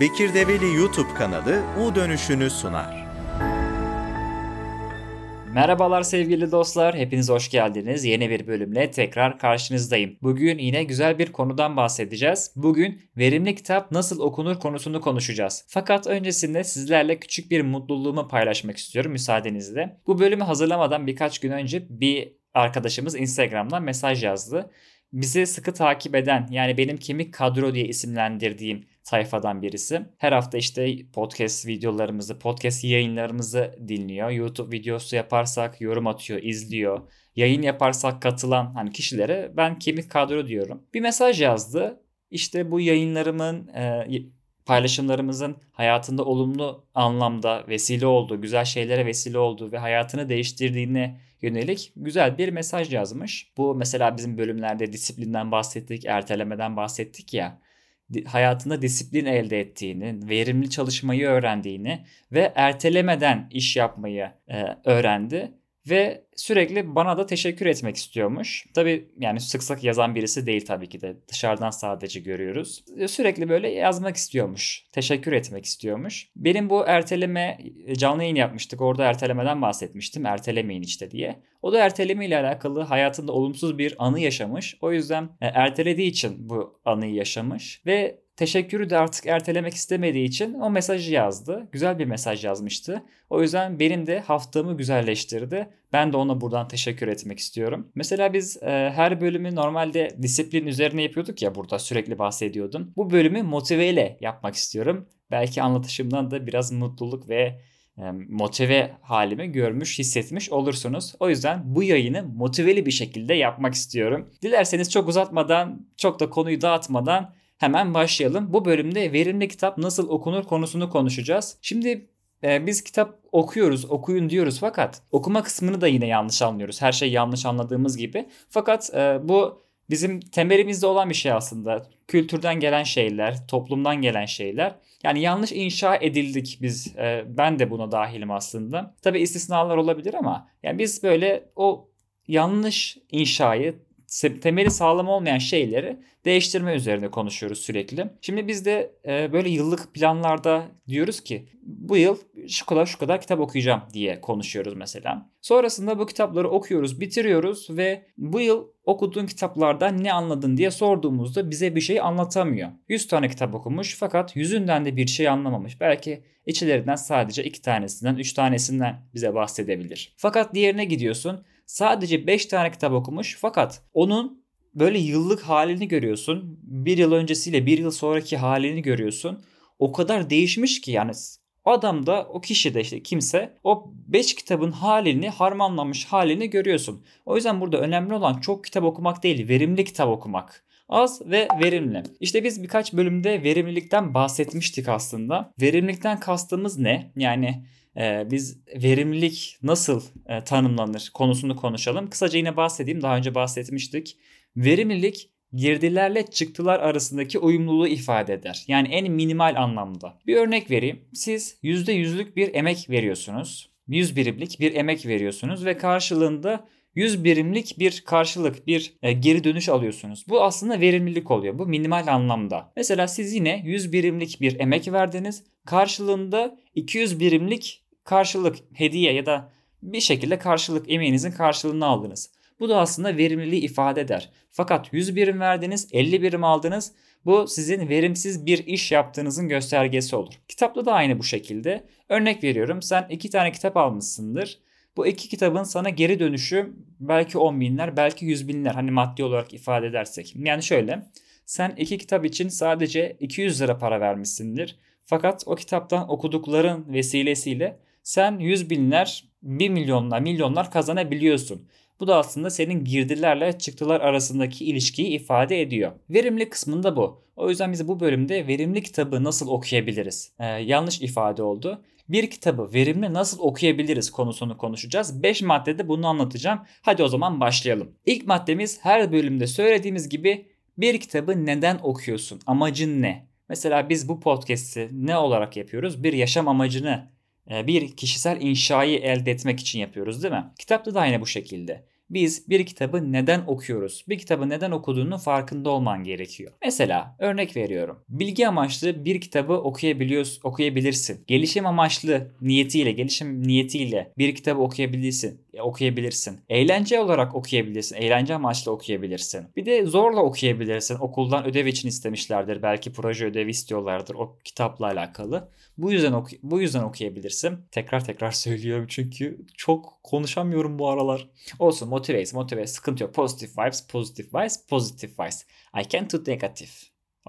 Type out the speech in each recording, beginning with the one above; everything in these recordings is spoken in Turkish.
Bekir Develi YouTube kanalı U Dönüşünü sunar. Merhabalar sevgili dostlar, hepiniz hoş geldiniz. Yeni bir bölümle tekrar karşınızdayım. Bugün yine güzel bir konudan bahsedeceğiz. Bugün verimli kitap nasıl okunur konusunu konuşacağız. Fakat öncesinde sizlerle küçük bir mutluluğumu paylaşmak istiyorum müsaadenizle. Bu bölümü hazırlamadan birkaç gün önce bir arkadaşımız Instagram'dan mesaj yazdı. Bizi sıkı takip eden yani benim kemik kadro diye isimlendirdiğim sayfadan birisi. Her hafta işte podcast videolarımızı, podcast yayınlarımızı dinliyor. YouTube videosu yaparsak yorum atıyor, izliyor. Yayın yaparsak katılan hani kişilere ben kemik kadro diyorum. Bir mesaj yazdı. İşte bu yayınlarımın e, paylaşımlarımızın hayatında olumlu anlamda vesile olduğu, güzel şeylere vesile olduğu ve hayatını değiştirdiğine yönelik güzel bir mesaj yazmış. Bu mesela bizim bölümlerde disiplinden bahsettik, ertelemeden bahsettik ya hayatında disiplin elde ettiğini, verimli çalışmayı öğrendiğini ve ertelemeden iş yapmayı e, öğrendi ve sürekli bana da teşekkür etmek istiyormuş. Tabi yani sık sık yazan birisi değil tabii ki de dışarıdan sadece görüyoruz. Sürekli böyle yazmak istiyormuş. Teşekkür etmek istiyormuş. Benim bu erteleme canlı yayın yapmıştık. Orada ertelemeden bahsetmiştim. Ertelemeyin işte diye. O da erteleme ile alakalı hayatında olumsuz bir anı yaşamış. O yüzden e, ertelediği için bu anıyı yaşamış ve teşekkürü de artık ertelemek istemediği için o mesajı yazdı. Güzel bir mesaj yazmıştı. O yüzden benim de haftamı güzelleştirdi. Ben de ona buradan teşekkür etmek istiyorum. Mesela biz e, her bölümü normalde disiplin üzerine yapıyorduk ya burada sürekli bahsediyordum. Bu bölümü motiveyle yapmak istiyorum. Belki anlatışımdan da biraz mutluluk ve e, motive halimi görmüş, hissetmiş olursunuz. O yüzden bu yayını motiveli bir şekilde yapmak istiyorum. Dilerseniz çok uzatmadan, çok da konuyu dağıtmadan hemen başlayalım. Bu bölümde verimli kitap nasıl okunur konusunu konuşacağız. Şimdi e, biz kitap okuyoruz, okuyun diyoruz fakat okuma kısmını da yine yanlış anlıyoruz. Her şey yanlış anladığımız gibi. Fakat e, bu bizim temelimizde olan bir şey aslında. Kültürden gelen şeyler, toplumdan gelen şeyler. Yani yanlış inşa edildik biz. E, ben de buna dahilim aslında. Tabi istisnalar olabilir ama yani biz böyle o yanlış inşayı temeli sağlam olmayan şeyleri değiştirme üzerine konuşuyoruz sürekli. Şimdi biz de e, böyle yıllık planlarda diyoruz ki bu yıl şu kadar şu kadar kitap okuyacağım diye konuşuyoruz mesela. Sonrasında bu kitapları okuyoruz, bitiriyoruz ve bu yıl okuduğun kitaplardan ne anladın diye sorduğumuzda bize bir şey anlatamıyor. 100 tane kitap okumuş fakat yüzünden de bir şey anlamamış. Belki içlerinden sadece 2 tanesinden, 3 tanesinden bize bahsedebilir. Fakat diğerine gidiyorsun sadece 5 tane kitap okumuş fakat onun böyle yıllık halini görüyorsun. Bir yıl öncesiyle bir yıl sonraki halini görüyorsun. O kadar değişmiş ki yani adam da o kişi de işte kimse o 5 kitabın halini harmanlanmış halini görüyorsun. O yüzden burada önemli olan çok kitap okumak değil verimli kitap okumak. Az ve verimli. İşte biz birkaç bölümde verimlilikten bahsetmiştik aslında. Verimlilikten kastımız ne? Yani e, biz verimlilik nasıl e, tanımlanır konusunu konuşalım. Kısaca yine bahsedeyim. Daha önce bahsetmiştik. Verimlilik girdilerle çıktılar arasındaki uyumluluğu ifade eder. Yani en minimal anlamda. Bir örnek vereyim. Siz %100'lük bir emek veriyorsunuz. 100 birimlik bir emek veriyorsunuz ve karşılığında 100 birimlik bir karşılık, bir e, geri dönüş alıyorsunuz. Bu aslında verimlilik oluyor. Bu minimal anlamda. Mesela siz yine 100 birimlik bir emek verdiniz. Karşılığında 200 birimlik karşılık, hediye ya da bir şekilde karşılık emeğinizin karşılığını aldınız. Bu da aslında verimliliği ifade eder. Fakat 100 birim verdiniz, 50 birim aldınız. Bu sizin verimsiz bir iş yaptığınızın göstergesi olur. Kitapta da aynı bu şekilde. Örnek veriyorum sen iki tane kitap almışsındır. Bu iki kitabın sana geri dönüşü belki 10 binler belki 100 binler hani maddi olarak ifade edersek. Yani şöyle sen iki kitap için sadece 200 lira para vermişsindir. Fakat o kitaptan okudukların vesilesiyle sen 100 binler, 1 milyonlar, milyonlar kazanabiliyorsun. Bu da aslında senin girdilerle çıktılar arasındaki ilişkiyi ifade ediyor. Verimli kısmında bu. O yüzden biz bu bölümde verimli kitabı nasıl okuyabiliriz? Ee, yanlış ifade oldu. Bir kitabı verimli nasıl okuyabiliriz konusunu konuşacağız. 5 maddede bunu anlatacağım. Hadi o zaman başlayalım. İlk maddemiz her bölümde söylediğimiz gibi bir kitabı neden okuyorsun? Amacın ne? Mesela biz bu podcast'i ne olarak yapıyoruz? Bir yaşam amacını bir kişisel inşayı elde etmek için yapıyoruz değil mi? Kitapta da aynı bu şekilde. biz bir kitabı neden okuyoruz? Bir kitabı neden okuduğunun farkında olman gerekiyor. Mesela örnek veriyorum. Bilgi amaçlı bir kitabı okuyabiliyorsun, okuyabilirsin. Gelişim amaçlı niyetiyle, gelişim niyetiyle bir kitabı okuyabilirsin okuyabilirsin. Eğlence olarak okuyabilirsin. Eğlence amaçlı okuyabilirsin. Bir de zorla okuyabilirsin. Okuldan ödev için istemişlerdir. Belki proje ödevi istiyorlardır o kitapla alakalı. Bu yüzden oku bu yüzden okuyabilirsin. Tekrar tekrar söylüyorum çünkü çok konuşamıyorum bu aralar. Olsun motivate motivate sıkıntı yok. Positive vibes, positive vibes, positive vibes. I can't do negative.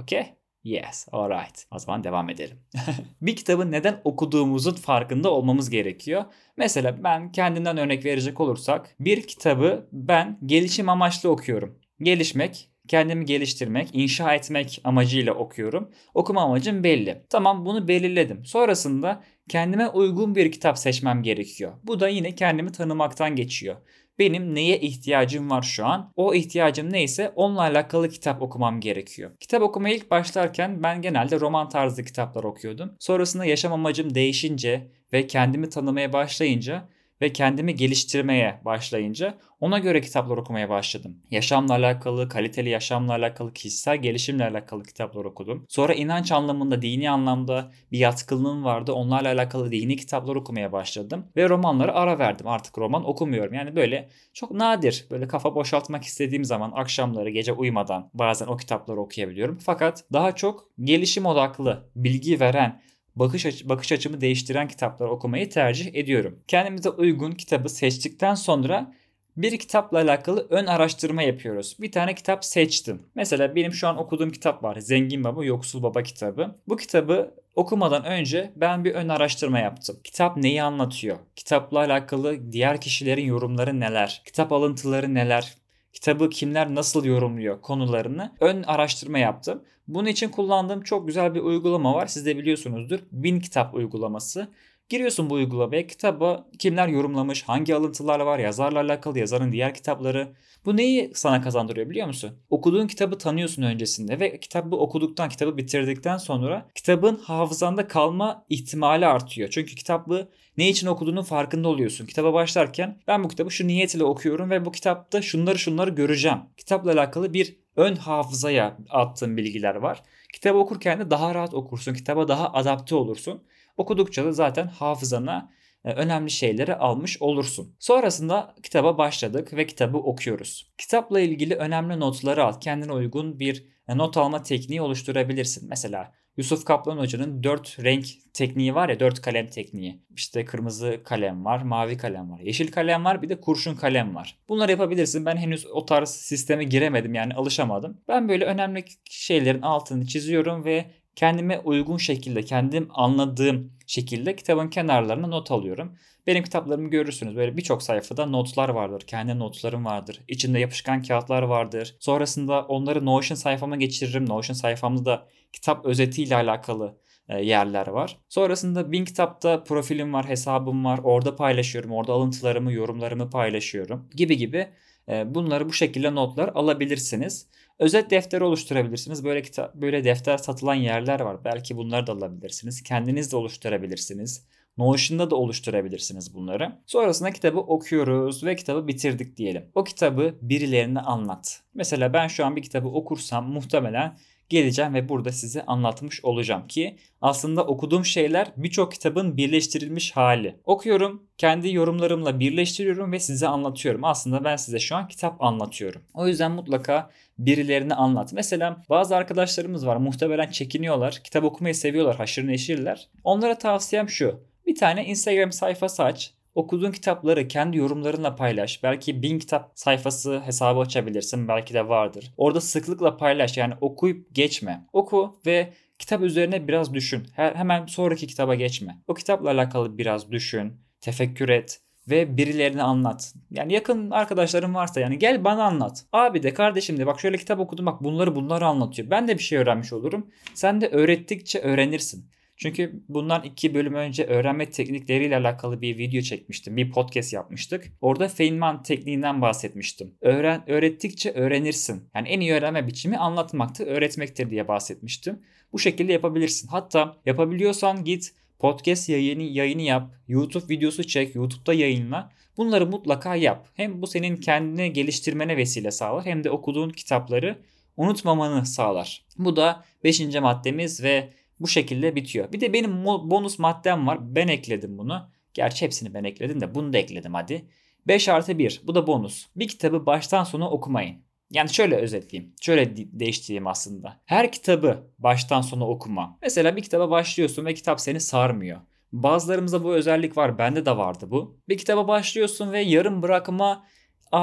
Okay? Yes, alright. O zaman devam edelim. bir kitabı neden okuduğumuzun farkında olmamız gerekiyor. Mesela ben kendimden örnek verecek olursak bir kitabı ben gelişim amaçlı okuyorum. Gelişmek, kendimi geliştirmek, inşa etmek amacıyla okuyorum. Okuma amacım belli. Tamam bunu belirledim. Sonrasında kendime uygun bir kitap seçmem gerekiyor. Bu da yine kendimi tanımaktan geçiyor benim neye ihtiyacım var şu an? O ihtiyacım neyse onunla alakalı kitap okumam gerekiyor. Kitap okumaya ilk başlarken ben genelde roman tarzı kitaplar okuyordum. Sonrasında yaşam amacım değişince ve kendimi tanımaya başlayınca ve kendimi geliştirmeye başlayınca ona göre kitaplar okumaya başladım. Yaşamla alakalı, kaliteli yaşamla alakalı, kişisel gelişimle alakalı kitaplar okudum. Sonra inanç anlamında, dini anlamda bir yatkınlığım vardı. Onlarla alakalı dini kitaplar okumaya başladım. Ve romanları ara verdim. Artık roman okumuyorum. Yani böyle çok nadir, böyle kafa boşaltmak istediğim zaman akşamları gece uyumadan bazen o kitapları okuyabiliyorum. Fakat daha çok gelişim odaklı, bilgi veren, bakış, aç- bakış açımı değiştiren kitapları okumayı tercih ediyorum. Kendimize uygun kitabı seçtikten sonra bir kitapla alakalı ön araştırma yapıyoruz. Bir tane kitap seçtim. Mesela benim şu an okuduğum kitap var. Zengin Baba Yoksul Baba kitabı. Bu kitabı okumadan önce ben bir ön araştırma yaptım. Kitap neyi anlatıyor? Kitapla alakalı diğer kişilerin yorumları neler? Kitap alıntıları neler? Kitabı kimler nasıl yorumluyor konularını ön araştırma yaptım. Bunun için kullandığım çok güzel bir uygulama var. Siz de biliyorsunuzdur. Bin kitap uygulaması. Giriyorsun bu uygulamaya kitaba kimler yorumlamış, hangi alıntılar var, yazarla alakalı, yazarın diğer kitapları. Bu neyi sana kazandırıyor biliyor musun? Okuduğun kitabı tanıyorsun öncesinde ve kitabı okuduktan, kitabı bitirdikten sonra kitabın hafızanda kalma ihtimali artıyor. Çünkü kitabı ne için okuduğunun farkında oluyorsun. Kitaba başlarken ben bu kitabı şu niyet ile okuyorum ve bu kitapta şunları şunları göreceğim. Kitapla alakalı bir ön hafızaya attığın bilgiler var. Kitabı okurken de daha rahat okursun. Kitaba daha adapte olursun. Okudukça da zaten hafızana e, önemli şeyleri almış olursun. Sonrasında kitaba başladık ve kitabı okuyoruz. Kitapla ilgili önemli notları al. Kendine uygun bir e, not alma tekniği oluşturabilirsin. Mesela Yusuf Kaplan Hoca'nın 4 renk tekniği var ya 4 kalem tekniği. İşte kırmızı kalem var, mavi kalem var, yeşil kalem var bir de kurşun kalem var. Bunları yapabilirsin. Ben henüz o tarz sisteme giremedim yani alışamadım. Ben böyle önemli şeylerin altını çiziyorum ve kendime uygun şekilde, kendim anladığım şekilde kitabın kenarlarına not alıyorum. Benim kitaplarımı görürsünüz. Böyle birçok sayfada notlar vardır. Kendi notlarım vardır. İçinde yapışkan kağıtlar vardır. Sonrasında onları Notion sayfama geçiririm. Notion sayfamda da kitap özetiyle alakalı e, yerler var. Sonrasında Bin Kitap'ta profilim var, hesabım var. Orada paylaşıyorum. Orada alıntılarımı, yorumlarımı paylaşıyorum. Gibi gibi e, bunları bu şekilde notlar alabilirsiniz. Özet defteri oluşturabilirsiniz. Böyle kitap, böyle defter satılan yerler var. Belki bunları da alabilirsiniz. Kendiniz de oluşturabilirsiniz. Notion'da da oluşturabilirsiniz bunları. Sonrasında kitabı okuyoruz ve kitabı bitirdik diyelim. O kitabı birilerine anlat. Mesela ben şu an bir kitabı okursam muhtemelen geleceğim ve burada size anlatmış olacağım ki aslında okuduğum şeyler birçok kitabın birleştirilmiş hali. Okuyorum, kendi yorumlarımla birleştiriyorum ve size anlatıyorum. Aslında ben size şu an kitap anlatıyorum. O yüzden mutlaka birilerine anlat. Mesela bazı arkadaşlarımız var muhtemelen çekiniyorlar. Kitap okumayı seviyorlar, haşır neşirler. Onlara tavsiyem şu. Bir tane Instagram sayfası aç. Okuduğun kitapları kendi yorumlarınla paylaş. Belki bin kitap sayfası hesabı açabilirsin. Belki de vardır. Orada sıklıkla paylaş. Yani okuyup geçme. Oku ve kitap üzerine biraz düşün. Hemen sonraki kitaba geçme. O kitapla alakalı biraz düşün. Tefekkür et ve birilerine anlat. Yani yakın arkadaşlarım varsa yani gel bana anlat. Abi de kardeşim de bak şöyle kitap okudum bak bunları bunları anlatıyor. Ben de bir şey öğrenmiş olurum. Sen de öğrettikçe öğrenirsin. Çünkü bundan iki bölüm önce öğrenme teknikleriyle alakalı bir video çekmiştim. Bir podcast yapmıştık. Orada Feynman tekniğinden bahsetmiştim. Öğren, öğrettikçe öğrenirsin. Yani en iyi öğrenme biçimi anlatmaktır, öğretmektir diye bahsetmiştim. Bu şekilde yapabilirsin. Hatta yapabiliyorsan git Podcast yayını, yayını yap. YouTube videosu çek. YouTube'da yayınla. Bunları mutlaka yap. Hem bu senin kendini geliştirmene vesile sağlar hem de okuduğun kitapları unutmamanı sağlar. Bu da 5. maddemiz ve bu şekilde bitiyor. Bir de benim bonus maddem var. Ben ekledim bunu. Gerçi hepsini ben ekledim de bunu da ekledim hadi. 5 artı 1 bu da bonus. Bir kitabı baştan sona okumayın. Yani şöyle özetleyeyim. Şöyle değiştireyim aslında. Her kitabı baştan sona okuma. Mesela bir kitaba başlıyorsun ve kitap seni sarmıyor. Bazılarımızda bu özellik var. Bende de vardı bu. Bir kitaba başlıyorsun ve yarım bırakma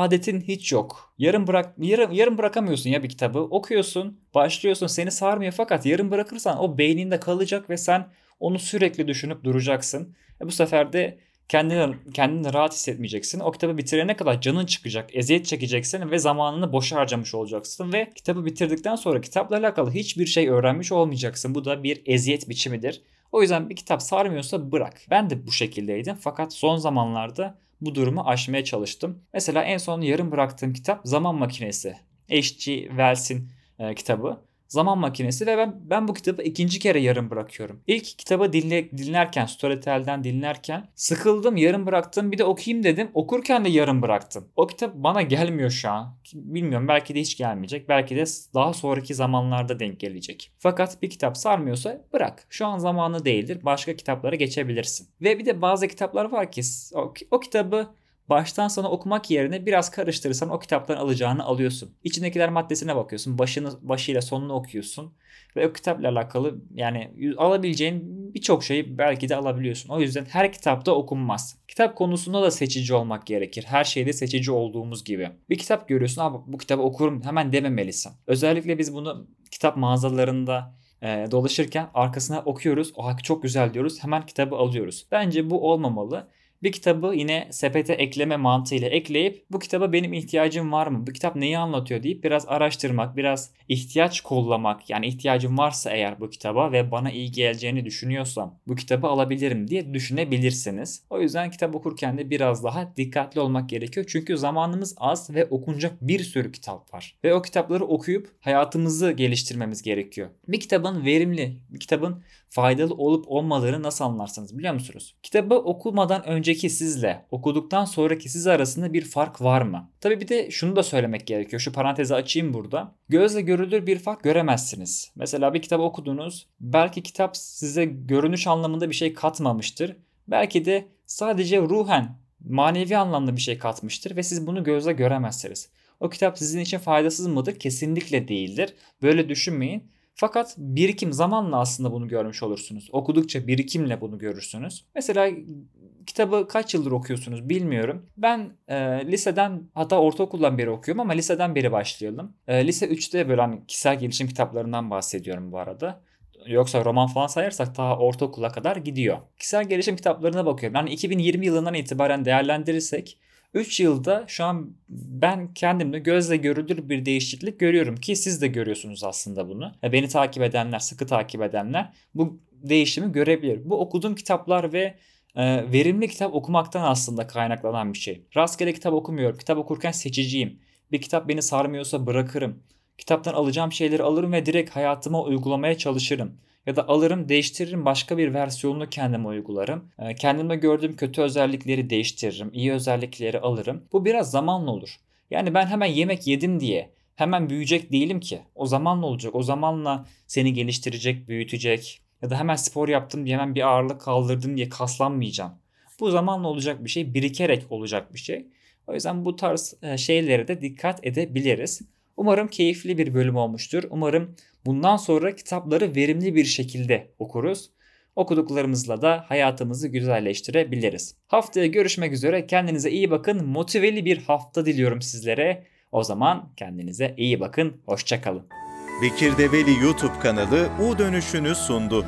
adetin hiç yok. Yarım bırak yarım, yarım bırakamıyorsun ya bir kitabı. Okuyorsun, başlıyorsun, seni sarmıyor fakat yarım bırakırsan o beyninde kalacak ve sen onu sürekli düşünüp duracaksın. E bu sefer de kendini, kendini rahat hissetmeyeceksin. O kitabı bitirene kadar canın çıkacak, eziyet çekeceksin ve zamanını boşa harcamış olacaksın. Ve kitabı bitirdikten sonra kitapla alakalı hiçbir şey öğrenmiş olmayacaksın. Bu da bir eziyet biçimidir. O yüzden bir kitap sarmıyorsa bırak. Ben de bu şekildeydim fakat son zamanlarda bu durumu aşmaya çalıştım. Mesela en son yarım bıraktığım kitap Zaman Makinesi. H.G. Wells'in e, kitabı. Zaman Makinesi ve ben, ben bu kitabı ikinci kere yarım bırakıyorum. İlk kitabı dinle, dinlerken, Storytel'den dinlerken sıkıldım, yarım bıraktım. Bir de okuyayım dedim. Okurken de yarım bıraktım. O kitap bana gelmiyor şu an. Bilmiyorum belki de hiç gelmeyecek. Belki de daha sonraki zamanlarda denk gelecek. Fakat bir kitap sarmıyorsa bırak. Şu an zamanı değildir. Başka kitaplara geçebilirsin. Ve bir de bazı kitaplar var ki o, o kitabı baştan sona okumak yerine biraz karıştırırsan o kitaptan alacağını alıyorsun. İçindekiler maddesine bakıyorsun. Başını başıyla sonunu okuyorsun. Ve o kitapla alakalı yani alabileceğin birçok şeyi belki de alabiliyorsun. O yüzden her kitapta okunmaz. Kitap konusunda da seçici olmak gerekir. Her şeyde seçici olduğumuz gibi. Bir kitap görüyorsun abi bu kitabı okurum hemen dememelisin. Özellikle biz bunu kitap mağazalarında e, dolaşırken arkasına okuyoruz. O çok güzel diyoruz. Hemen kitabı alıyoruz. Bence bu olmamalı bir kitabı yine sepete ekleme mantığıyla ekleyip bu kitaba benim ihtiyacım var mı? Bu kitap neyi anlatıyor deyip biraz araştırmak, biraz ihtiyaç kollamak. Yani ihtiyacım varsa eğer bu kitaba ve bana iyi geleceğini düşünüyorsam bu kitabı alabilirim diye düşünebilirsiniz. O yüzden kitap okurken de biraz daha dikkatli olmak gerekiyor. Çünkü zamanımız az ve okunacak bir sürü kitap var. Ve o kitapları okuyup hayatımızı geliştirmemiz gerekiyor. Bir kitabın verimli, bir kitabın faydalı olup olmadığını nasıl anlarsınız biliyor musunuz? Kitabı okumadan önceki sizle okuduktan sonraki siz arasında bir fark var mı? Tabi bir de şunu da söylemek gerekiyor. Şu parantezi açayım burada. Gözle görülür bir fark göremezsiniz. Mesela bir kitabı okudunuz. Belki kitap size görünüş anlamında bir şey katmamıştır. Belki de sadece ruhen, manevi anlamda bir şey katmıştır ve siz bunu gözle göremezsiniz. O kitap sizin için faydasız mıdır? Kesinlikle değildir. Böyle düşünmeyin. Fakat birikim zamanla aslında bunu görmüş olursunuz. Okudukça birikimle bunu görürsünüz. Mesela kitabı kaç yıldır okuyorsunuz bilmiyorum. Ben e, liseden hatta ortaokuldan beri okuyorum ama liseden beri başlayalım. E, lise 3'te böyle hani kişisel gelişim kitaplarından bahsediyorum bu arada. Yoksa roman falan sayarsak daha ortaokula kadar gidiyor. Kişisel gelişim kitaplarına bakıyorum. Yani 2020 yılından itibaren değerlendirirsek 3 yılda şu an ben kendimde gözle görülür bir değişiklik görüyorum ki siz de görüyorsunuz aslında bunu. Beni takip edenler, sıkı takip edenler bu değişimi görebilir. Bu okuduğum kitaplar ve e, verimli kitap okumaktan aslında kaynaklanan bir şey. Rastgele kitap okumuyorum. Kitap okurken seçiciyim. Bir kitap beni sarmıyorsa bırakırım. Kitaptan alacağım şeyleri alırım ve direkt hayatıma uygulamaya çalışırım. Ya da alırım değiştiririm başka bir versiyonunu kendime uygularım. Ee, kendime gördüğüm kötü özellikleri değiştiririm. iyi özellikleri alırım. Bu biraz zamanla olur. Yani ben hemen yemek yedim diye hemen büyüyecek değilim ki. O zamanla olacak. O zamanla seni geliştirecek, büyütecek. Ya da hemen spor yaptım diye hemen bir ağırlık kaldırdım diye kaslanmayacağım. Bu zamanla olacak bir şey, birikerek olacak bir şey. O yüzden bu tarz e, şeylere de dikkat edebiliriz. Umarım keyifli bir bölüm olmuştur. Umarım bundan sonra kitapları verimli bir şekilde okuruz. Okuduklarımızla da hayatımızı güzelleştirebiliriz. Haftaya görüşmek üzere. Kendinize iyi bakın. Motiveli bir hafta diliyorum sizlere. O zaman kendinize iyi bakın. Hoşçakalın. Bekir Develi YouTube kanalı U dönüşünü sundu.